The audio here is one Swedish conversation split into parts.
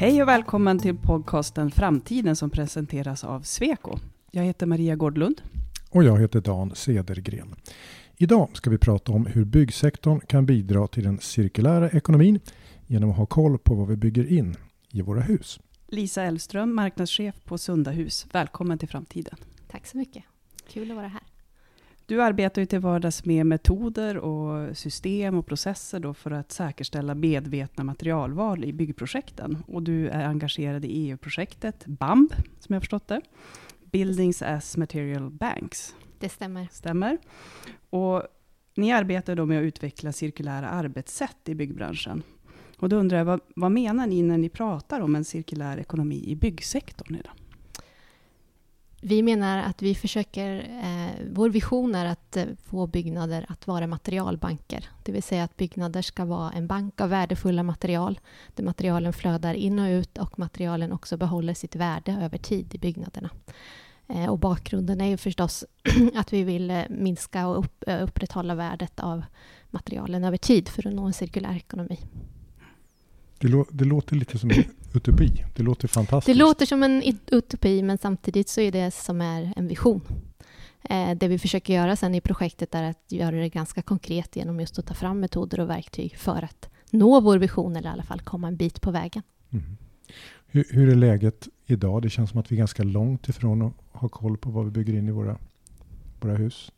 Hej och välkommen till podcasten Framtiden som presenteras av Sweco. Jag heter Maria Gårdlund. Och jag heter Dan Sedergren. Idag ska vi prata om hur byggsektorn kan bidra till den cirkulära ekonomin genom att ha koll på vad vi bygger in i våra hus. Lisa Elfström, marknadschef på Sunda Hus. Välkommen till Framtiden. Tack så mycket. Kul att vara här. Du arbetar ju till vardags med metoder och system och processer då för att säkerställa medvetna materialval i byggprojekten. Och du är engagerad i EU-projektet BAMB, som jag förstått det. Buildings as Material Banks. Det stämmer. Stämmer. Och ni arbetar då med att utveckla cirkulära arbetssätt i byggbranschen. Och då undrar jag, vad, vad menar ni när ni pratar om en cirkulär ekonomi i byggsektorn idag? Vi menar att vi försöker, eh, vår vision är att eh, få byggnader att vara materialbanker. Det vill säga att byggnader ska vara en bank av värdefulla material, där materialen flödar in och ut och materialen också behåller sitt värde över tid i byggnaderna. Eh, och bakgrunden är ju förstås att vi vill eh, minska och upp, eh, upprätthålla värdet av materialen över tid för att nå en cirkulär ekonomi. Det, lå det låter lite som utopi. Det låter fantastiskt. Det låter som en utopi, men samtidigt så är det som är en vision. Eh, det vi försöker göra sen i projektet är att göra det ganska konkret genom just att ta fram metoder och verktyg för att nå vår vision, eller i alla fall komma en bit på vägen. Mm. Hur, hur, är läget idag? Det känns som att vi är ganska långt ifrån att ha koll på vad vi bygger in i våra, våra hus.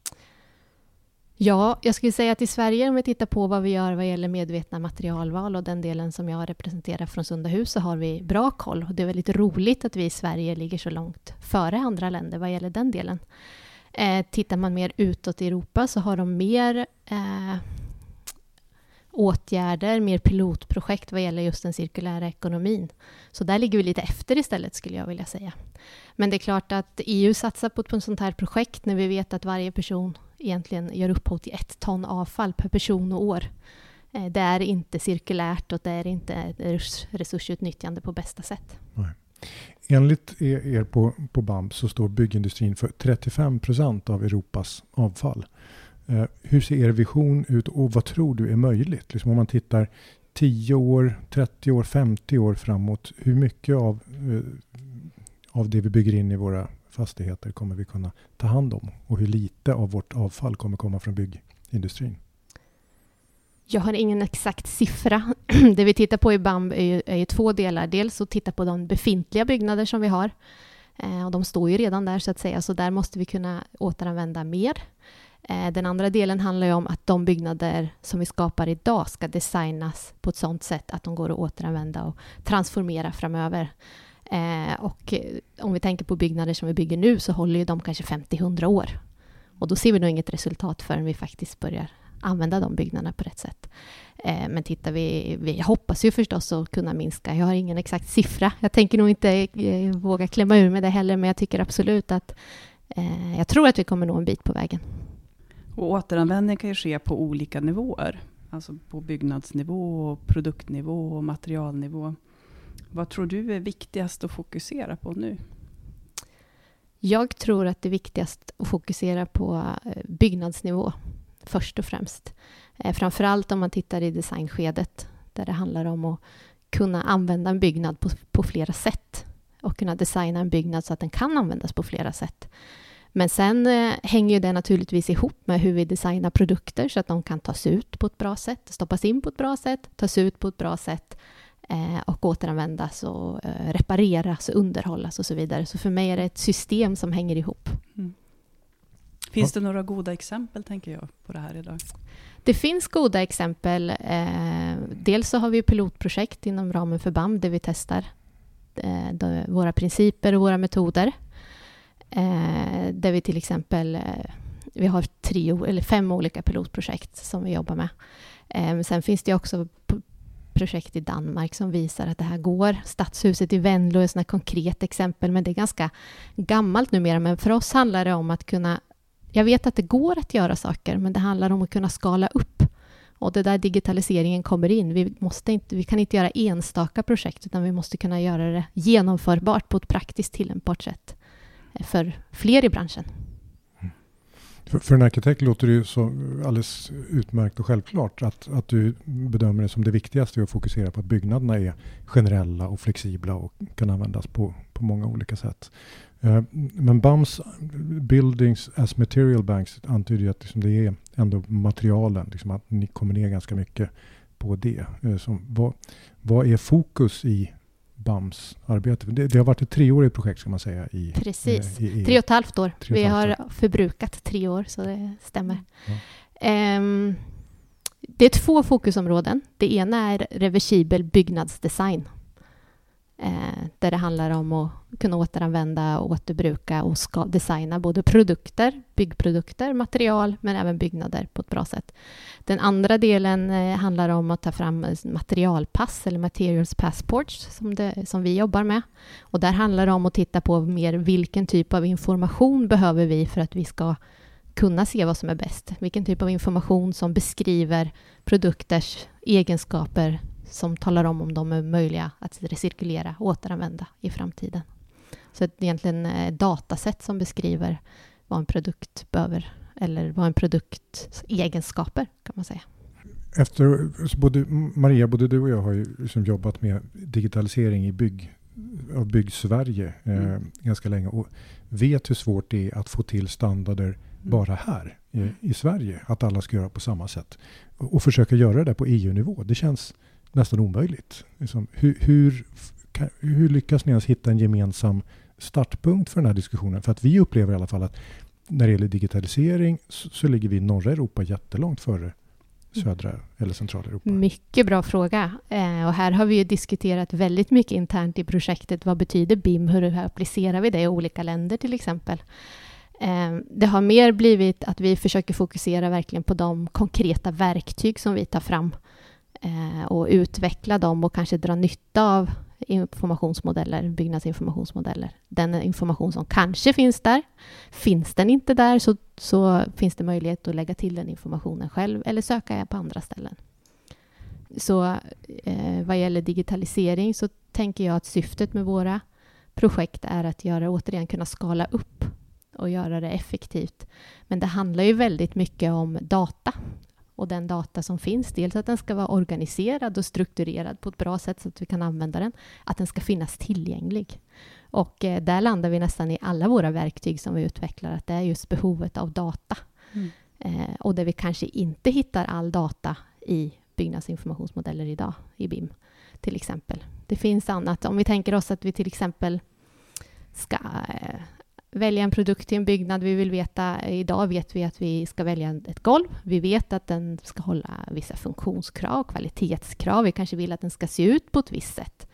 Ja, jag skulle säga att i Sverige, om vi tittar på vad vi gör vad gäller medvetna materialval och den delen som jag representerar från Sunda hus, så har vi bra koll. Och det är väldigt roligt att vi i Sverige ligger så långt före andra länder vad gäller den delen. Eh, tittar man mer utåt i Europa så har de mer eh, åtgärder, mer pilotprojekt vad gäller just den cirkulära ekonomin. Så där ligger vi lite efter istället, skulle jag vilja säga. Men det är klart att EU satsar på ett sånt här projekt när vi vet att varje person egentligen gör upphov till ett ton avfall per person och år. Eh, det är inte cirkulärt och det är inte resursutnyttjande på bästa sätt. Nej. Enligt er på, på BAMP så står byggindustrin för 35 procent av Europas avfall. Eh, hur ser er vision ut och vad tror du är möjligt? Liksom om man tittar 10 år, 30 år, 50 år framåt. Hur mycket av, eh, av det vi bygger in i våra fastigheter kommer vi kunna ta hand om? Och hur lite av vårt avfall kommer komma från byggindustrin? Jag har ingen exakt siffra. Det vi tittar på i BAMB är ju, är ju två delar. Dels att titta på de befintliga byggnader som vi har. Eh, och de står ju redan där, så att säga, så där måste vi kunna återanvända mer. Eh, den andra delen handlar ju om att de byggnader som vi skapar idag ska designas på ett sådant sätt att de går att återanvända och transformera framöver. Eh, och eh, om vi tänker på byggnader som vi bygger nu så håller ju de kanske 50-100 år. Och då ser vi nog inget resultat förrän vi faktiskt börjar använda de byggnaderna på rätt sätt. Eh, men tittar vi, vi hoppas ju förstås att kunna minska. Jag har ingen exakt siffra. Jag tänker nog inte eh, våga klämma ur med det heller, men jag tycker absolut att eh, jag tror att vi kommer nå en bit på vägen. Och återanvändning kan ju ske på olika nivåer. Alltså på byggnadsnivå, produktnivå och materialnivå. Vad tror du är viktigast att fokusera på nu? Jag tror att det är viktigast att fokusera på eh, byggnadsnivå först och främst. Eh, framförallt om man tittar i designskedet där det handlar om att kunna använda en byggnad på, på flera sätt och kunna designa en byggnad så att den kan användas på flera sätt. Men sen eh, hänger det naturligtvis ihop med hur vi designar produkter så att de kan tas ut på ett bra sätt, stoppas in på ett bra sätt, tas ut på ett bra sätt och återanvändas och eh, repareras och underhållas och så vidare. Så för mig är det ett system som hänger ihop. Mm. Finns det några goda exempel, tänker jag, på det här idag? Det finns goda exempel. Eh, dels så har vi pilotprojekt inom ramen för BAM där vi testar eh, våra principer och våra metoder. Eh, där vi till exempel eh, vi har tre, eller fem olika pilotprojekt som vi jobbar med. Eh, sen finns det också projekt i Danmark som visar att det här går. Stadshuset i Venlo är ett konkret exempel, men det är ganska gammalt numera. Men för oss handlar det om att kunna... Jag vet att det går att göra saker, men det handlar om att kunna skala upp. Och det där digitaliseringen kommer in. Vi, måste inte, vi kan inte göra enstaka projekt, utan vi måste kunna göra det genomförbart på ett praktiskt tillämpbart sätt eh, för fler i branschen. För, för en arkitekt låter det ju så alldeles utmärkt och självklart att, att du bedömer det som det viktigaste att fokusera på att byggnaderna är generella och flexibla och kan användas på, på många olika sätt. Eh, men BAMs Buildings as Material Banks antyder ju att liksom det är ändå materialen, liksom att ni kommer ner ganska mycket på det. Eh, så vad, vad är fokus i BAMs arbete? Det, det, har varit ett treårigt projekt ska man säga. I, Precis, i, i, tre och ett halvt år. Ett Vi har förbrukat tre år, så det stämmer. Ja. Um, det är två fokusområden. Det ena är reversibel byggnadsdesign eh, där det handlar om att kunna återanvända, återbruka och ska designa både produkter, byggprodukter, material, men även byggnader på ett bra sätt. Den andra delen eh, handlar om att ta fram materialpass eller materials passports som, det, som vi jobbar med. Och där handlar det om att titta på mer vilken typ av information behöver vi för att vi ska kunna se vad som är bäst. Vilken typ av information som beskriver produkters egenskaper, som talar om om de är möjliga att recirkulera och återanvända i framtiden. Så det är egentligen eh, datasätt som beskriver vad en produkt behöver eller vad en produkts egenskaper kan man säga. Efter, både, Maria, både du och jag har ju liksom jobbat med digitalisering i bygg, av Byggsverige eh, mm. ganska länge och vet hur svårt det är att få till standarder mm. bara här i, mm. i, Sverige. Att alla ska göra på samma sätt. Och, och försöka göra det på EU-nivå. Det känns nästan omöjligt. Liksom, hur, hur, hur lyckas ni ens hitta en gemensam startpunkt för den här diskussionen? För att vi upplever i alla fall att när det gäller digitalisering så, så ligger vi i norra Europa jättelångt före södra eller centrala Europa? Mycket bra fråga. Eh, och här har vi ju diskuterat väldigt mycket internt i projektet. Vad betyder BIM? Hur applicerar vi det i olika länder till exempel? Eh, det har mer blivit att vi försöker fokusera verkligen på de konkreta verktyg som vi tar fram eh, Eh, och utveckla dem och kanske dra nytta av informationsmodeller, byggnadsinformationsmodeller. Den information som kanske finns där. Finns den inte där så, så finns det möjlighet att lägga till den informationen själv eller söka på andra ställen. Så eh, vad gäller digitalisering så tänker jag att syftet med våra projekt är att göra, återigen kunna skala upp och göra det effektivt. Men det handlar ju väldigt mycket om data och den data som finns. Dels att den ska vara organiserad och strukturerad på ett bra sätt så att vi kan använda den. Att den ska finnas tillgänglig. Och eh, där landar vi nästan i alla våra verktyg som vi utvecklar, att det är just behovet av data. Mm. Eh, och där vi kanske inte hittar all data i byggnadsinformationsmodeller idag, i BIM till exempel. Det finns annat. Om vi tänker oss att vi till exempel ska eh, välja en produkt till en byggnad. Vi vill veta, idag vet vi att vi ska välja ett golv. Vi vet att den ska hålla vissa funktionskrav, kvalitetskrav. Vi kanske vill att den ska se ut på ett visst sätt.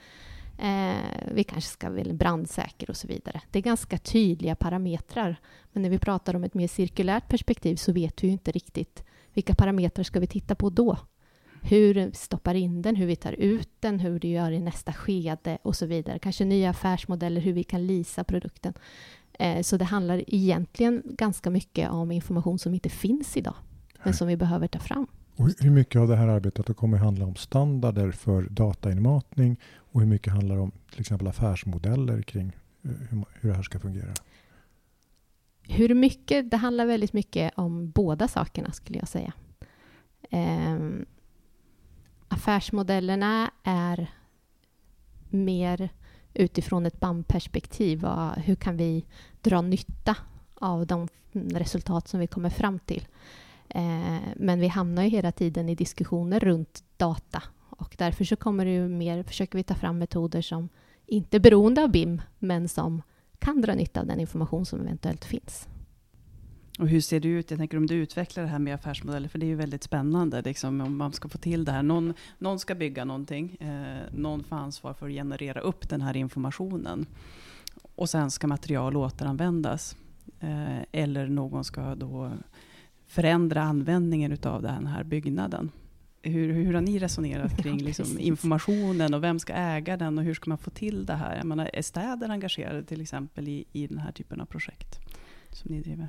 Eh, vi kanske ska vara brandsäker och så vidare. Det är ganska tydliga parametrar. Men när vi pratar om ett mer cirkulärt perspektiv så vet vi ju inte riktigt vilka parametrar ska vi titta på då? Hur vi stoppar in den, hur vi tar ut den, hur du gör i nästa skede och så vidare. Kanske nya affärsmodeller, hur vi kan lisa produkten. Eh, så det handlar egentligen ganska mycket om information som inte finns idag, men som vi behöver ta fram. Och hur mycket av det här arbetet kommer handla om standarder för datainmatning och hur mycket handlar om till exempel affärsmodeller kring eh, hur det här ska fungera? Hur mycket? Det handlar väldigt mycket om båda sakerna skulle jag säga. Um, affärsmodellerna är mer utifrån ett BAM-perspektiv. Hur kan vi dra nytta av de resultat som vi kommer fram till? Eh, men vi hamnar ju hela tiden i diskussioner runt data och därför så kommer det ju mer, försöker vi ta fram metoder som inte är beroende av BIM, men som kan dra nytta av den information som eventuellt finns. Och hur ser det ut? Jag tänker om du utvecklar det här med affärsmodeller, för det är ju väldigt spännande liksom, om man ska få till det här. Någon, någon ska bygga någonting, eh, någon får ansvar för att generera upp den här informationen. Och sen ska material återanvändas. Eh, eller någon ska då förändra användningen av den här byggnaden. Hur, hur har ni resonerat kring liksom, informationen och vem ska äga den och hur ska man få till det här? Jag menar, är städer engagerade till exempel i, i den här typen av projekt som ni driver?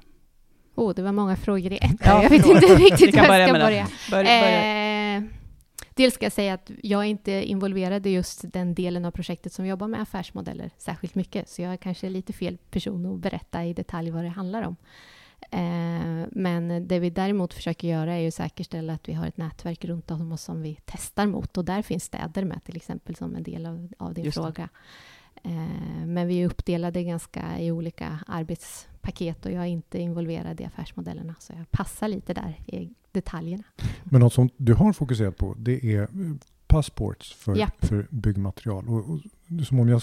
Oh, det var många frågor i ett. Ja, jag vet inte riktigt hur jag ska börja. Bör, börja. Eh, dels ska jag säga att jag är inte involverad i just den delen av projektet som jobbar med affärsmodeller särskilt mycket, så jag är kanske lite fel person att berätta i detalj vad det handlar om. Eh, men det vi däremot försöker göra är att säkerställa att vi har ett nätverk runt om oss som vi testar mot. Och där finns städer med till exempel som en del av, av din fråga. Eh, men vi är uppdelade ganska i olika arbetspaket och jag är inte involverad i affärsmodellerna. Så jag passar lite där i detaljerna. Men något som du har fokuserat på det är passports för, för byggmaterial. Och, och, som om jag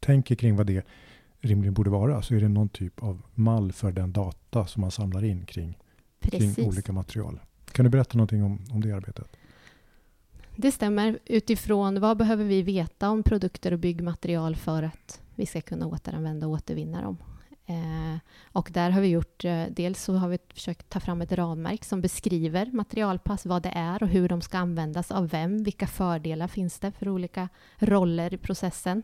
tänker kring vad det rimligen borde vara så är det någon typ av mall för den data som man samlar in kring, kring olika material. Kan du berätta någonting om, om det arbetet? Det stämmer. Utifrån vad behöver vi veta om produkter och byggmaterial för att vi ska kunna återanvända och återvinna dem? Eh, och där har vi gjort, eh, dels så har vi försökt ta fram ett ramverk som beskriver materialpass, vad det är och hur de ska användas, av vem, vilka fördelar finns det för olika roller i processen.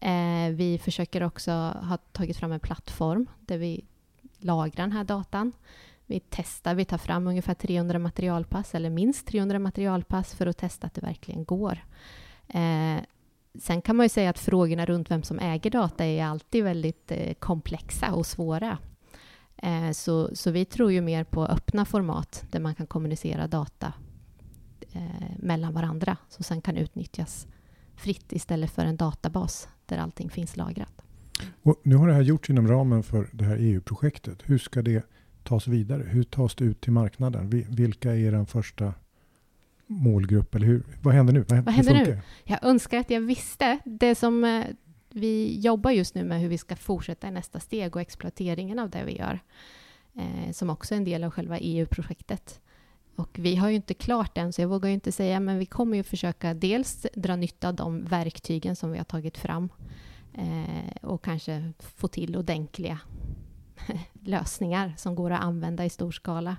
Eh, vi försöker också ha tagit fram en plattform där vi lagrar den här datan. Vi testar, vi tar fram ungefär 300 materialpass, eller minst 300 materialpass för att testa att det verkligen går. Eh, sen kan man ju säga att frågorna runt vem som äger data är alltid väldigt eh, komplexa och svåra. Eh, så, så vi tror ju mer på öppna format där man kan kommunicera data eh, mellan varandra, som sen kan utnyttjas fritt istället för en databas där allting finns lagrat. Och nu har det här gjorts inom ramen för det här EU-projektet. Hur ska det tas vidare? Hur tas det ut till marknaden? Vilka är den första målgrupp? Eller hur, vad händer nu? Vad, vad händer nu? Jag önskar att jag visste. Det som eh, vi jobbar just nu med hur vi ska fortsätta i nästa steg och exploateringen av det vi gör, eh, som också är en del av själva EU-projektet. Och vi har ju inte klart än, så jag vågar ju inte säga, men vi kommer ju försöka dels dra nytta av de verktygen som vi har tagit fram eh, och kanske få till ordentliga lösningar som går att använda i stor skala.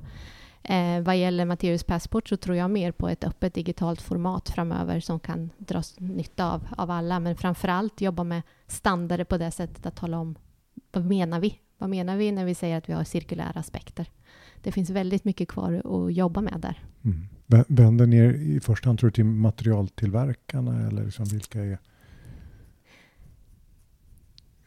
Eh, vad gäller Matteus Passport så tror jag mer på ett öppet digitalt format framöver som kan dras nytta av, av alla, men framför allt jobba med standarder på det sättet att tala om vad menar vi? Vad menar vi när vi säger att vi har cirkulära aspekter? Det finns väldigt mycket kvar att jobba med där. Mm. Vänder ni er i första hand tror du till materialtillverkarna eller liksom vilka är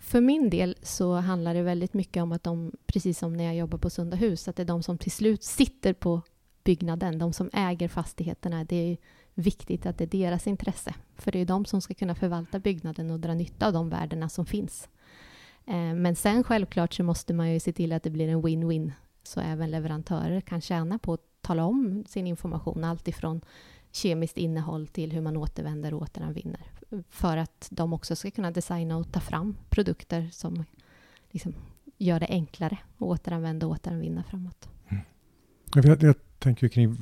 för min del så handlar det väldigt mycket om att de, precis som när jag jobbar på Sunda hus, att det är de som till slut sitter på byggnaden, de som äger fastigheterna. Det är viktigt att det är deras intresse, för det är de som ska kunna förvalta byggnaden och dra nytta av de värdena som finns. Eh, men sen självklart så måste man ju se till att det blir en win-win, så även leverantörer kan tjäna på att tala om sin information, alltifrån kemiskt innehåll till hur man återvänder och återanvinner. För att de också ska kunna designa och ta fram produkter som liksom gör det enklare att återanvända och återvinna framåt. Mm. Jag, jag tänker kring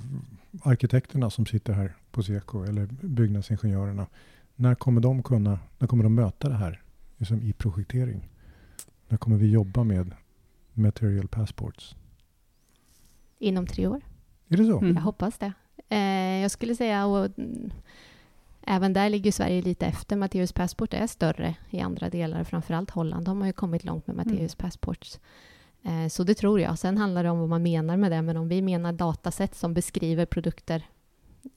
arkitekterna som sitter här på Seko eller byggnadsingenjörerna. När kommer de kunna, när kommer de möta det här liksom i projektering? När kommer vi jobba med material passports? Inom tre år. Är det så? Mm. Jag hoppas det. Eh, jag skulle säga, och även där ligger Sverige lite efter. Matteus Passport är större i andra delar, framförallt Holland. De har ju kommit långt med Matteus mm. Passports. Eh, så det tror jag. Sen handlar det om vad man menar med det. Men om vi menar datasätt som beskriver produkter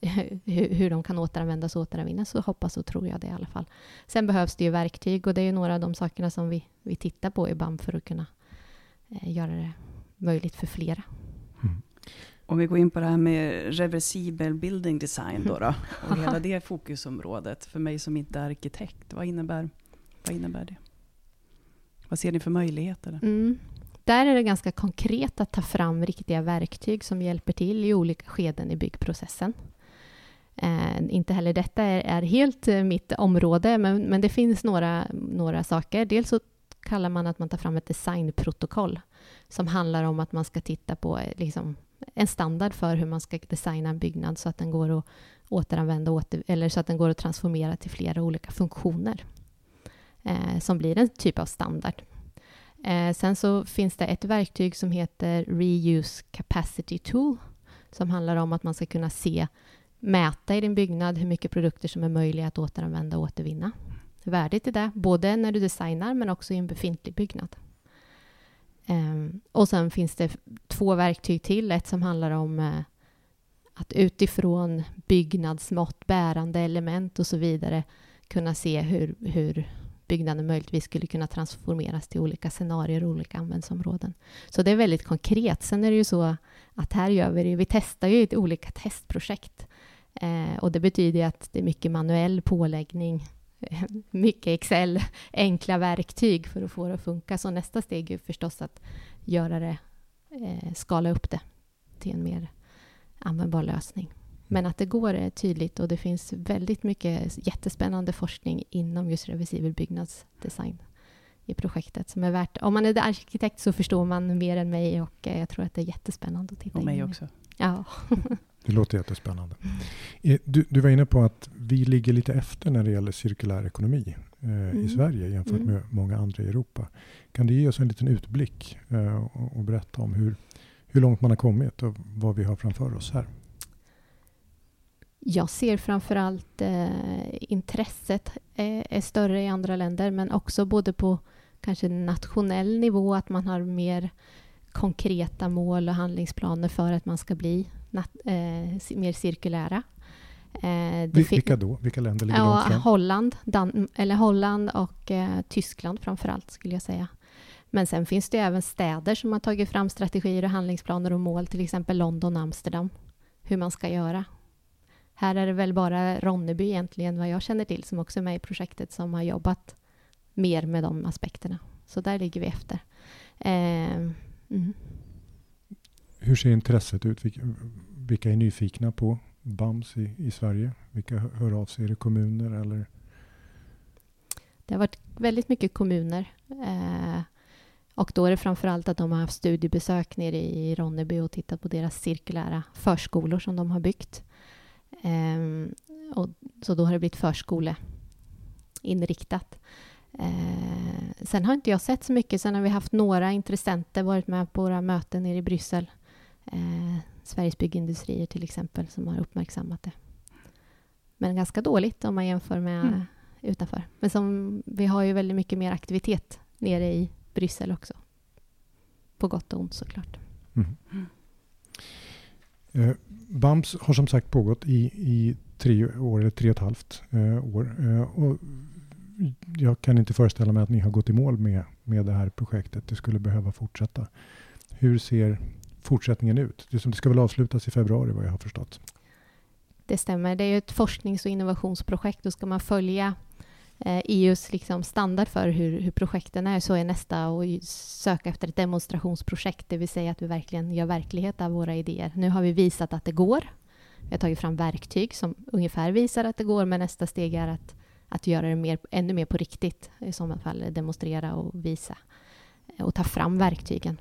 hur, hur de kan återanvändas och återvinnas så hoppas och tror jag det i alla fall. Sen behövs det ju verktyg och det är ju några av de sakerna som vi, vi tittar på i BAM för att kunna eh, göra det möjligt för flera. Om vi går in på det här med reversibel building design då, då och hela det fokusområdet för mig som inte är arkitekt. Vad innebär, vad innebär det? Vad ser ni för möjligheter? Mm. Där är det ganska konkret att ta fram riktiga verktyg som hjälper till i olika skeden i byggprocessen. Eh, inte heller detta är, är helt eh, mitt område, men, men det finns några, några saker. Dels så kallar man att man tar fram ett designprotokoll som handlar om att man ska titta på eh, liksom, en standard för hur man ska designa en byggnad så att den går att återanvända åter, eller så att den går att transformera till flera olika funktioner eh, som blir en typ av standard. Eh, sen så finns det ett verktyg som heter Reuse Capacity Tool som handlar om att man ska kunna se, mäta i din byggnad hur mycket produkter som är möjliga att återanvända och återvinna. Värdet i det, både när du designar men också i en befintlig byggnad. Ehm, och sen finns det två verktyg till. Ett som handlar om eh, att utifrån byggnadsmått, bärande element och så vidare kunna se hur, hur byggnaden möjligtvis skulle kunna transformeras till olika scenarier och olika användningsområden. Så det är väldigt konkret. Sen är det ju så att här gör vi det, vi testar ju i olika testprojekt. Eh, och det betyder att det är mycket manuell påläggning, mycket Excel, enkla verktyg för att få det att funka. Så nästa steg är förstås att göra det, eh, skala upp det till en mer användbar lösning. Men att det går är tydligt och det finns väldigt mycket jättespännande forskning inom just reversibel byggnadsdesign i projektet som är värt... Om man är arkitekt så förstår man mer än mig och eh, jag tror att det är jättespännande att titta Och mig in också. Ja. Det låter jättespännande. Eh, Du, du var inne på att vi ligger lite efter när det gäller cirkulär ekonomi eh, i Mm. Sverige jämfört Mm. med många andra i Europa. Kan du ge oss en liten utblick eh, och, och berätta om hur, hur långt man har kommit och vad vi har framför oss här? Jag ser framför allt eh, intresset är, är större i andra länder men också både på kanske nationell nivå att man har mer konkreta mål och handlingsplaner för att man ska bli nat- eh, mer cirkulära. Eh, Vilka då? Vilka länder ligger Ja, långt? Holland, Dan- eller Holland och eh, Tyskland framför allt skulle jag säga. Men sen finns det ju även städer som har tagit fram strategier och handlingsplaner och mål, till exempel London och Amsterdam, hur man ska göra. Här är det väl bara Ronneby egentligen, vad jag känner till, som också är med i projektet, som har jobbat mer med de aspekterna. Så där ligger vi efter. Eh, mm. Hur ser intresset ut? Vilka, är nyfikna på BAMS i, i Sverige? Vilka hör hör av sig? Är det kommuner eller? Det har varit väldigt mycket kommuner. Eh, och då är det framför allt att de har haft studiebesök nere i Ronneby och tittat på deras cirkulära förskolor som de har byggt. Eh, och, så då har det blivit förskoleinriktat. Eh, sen har inte jag sett så mycket. Sen har vi haft några intressenter varit med på våra möten nere i Bryssel. Eh, Sveriges Byggindustrier till exempel som har uppmärksammat det. Men ganska dåligt om man jämför med Mm. utanför. Men som, vi har ju väldigt mycket mer aktivitet nere i Bryssel också. På gott och ont såklart. Mm. Eh, BAMS har som sagt pågått i, i tre år, eller tre och ett halvt eh, år. Eh, och jag kan inte föreställa mig att ni har gått i mål med, med det här projektet. Det skulle behöva fortsätta. Hur ser fortsättningen ut? Det, som, det ska väl avslutas i februari vad jag har förstått. Det stämmer. Det är ju ett forsknings och innovationsprojekt. Då ska man följa eh, e EUs liksom standard för hur, hur projekten är så är nästa och söka efter ett demonstrationsprojekt, det vill säga att vi verkligen gör verklighet av våra idéer. Nu har vi visat att det går. Vi har tagit fram verktyg som ungefär visar att det går, men nästa steg är att, att göra det mer, ännu mer på riktigt. I så fall demonstrera och visa eh, och ta fram verktygen.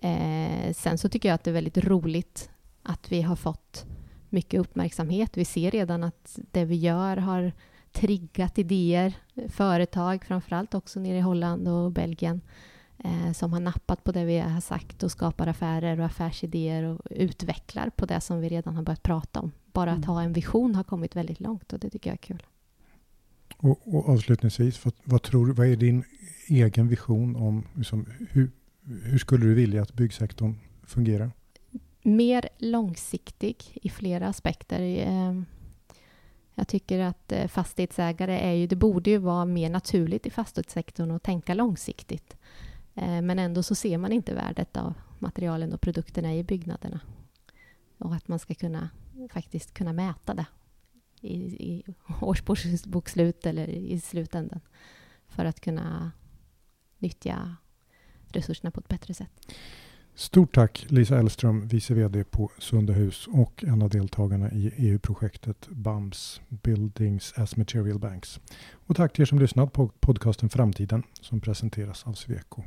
Eh, sen så tycker jag att det är väldigt roligt att vi har fått mycket uppmärksamhet. Vi ser redan att det vi gör har triggat idéer, företag framförallt också nere i Holland och Belgien eh, som har nappat på det vi har sagt och skapar affärer och affärsidéer och utvecklar på det som vi redan har börjat prata om. Bara att Mm. ha en vision har kommit väldigt långt och det tycker jag är kul. Och, och avslutningsvis, vad, vad, tror, vad är din egen vision om liksom, hur, hur skulle du vilja att byggsektorn fungerar? mer långsiktig i flera aspekter. Ehm, jag tycker att eh, fastighetsägare är ju, det borde ju vara mer naturligt i fastighetssektorn att tänka långsiktigt. Eh, men ändå så ser man inte värdet av materialen och produkterna i byggnaderna. Och att man ska kunna faktiskt kunna mäta det i, i årsbokslut eller i slutändan för att kunna nyttja resurserna på ett bättre sätt. Stort tack Lisa Elström, vice VD på Sundahus och en av deltagarna i EU-projektet BAMS, Buildings as Material Banks. Och tack till er som lyssnat på podcasten Framtiden som presenteras av Sweco.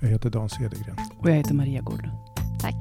Jag heter Dan Cedergren. Och jag heter Maria Gårdlund. Tack!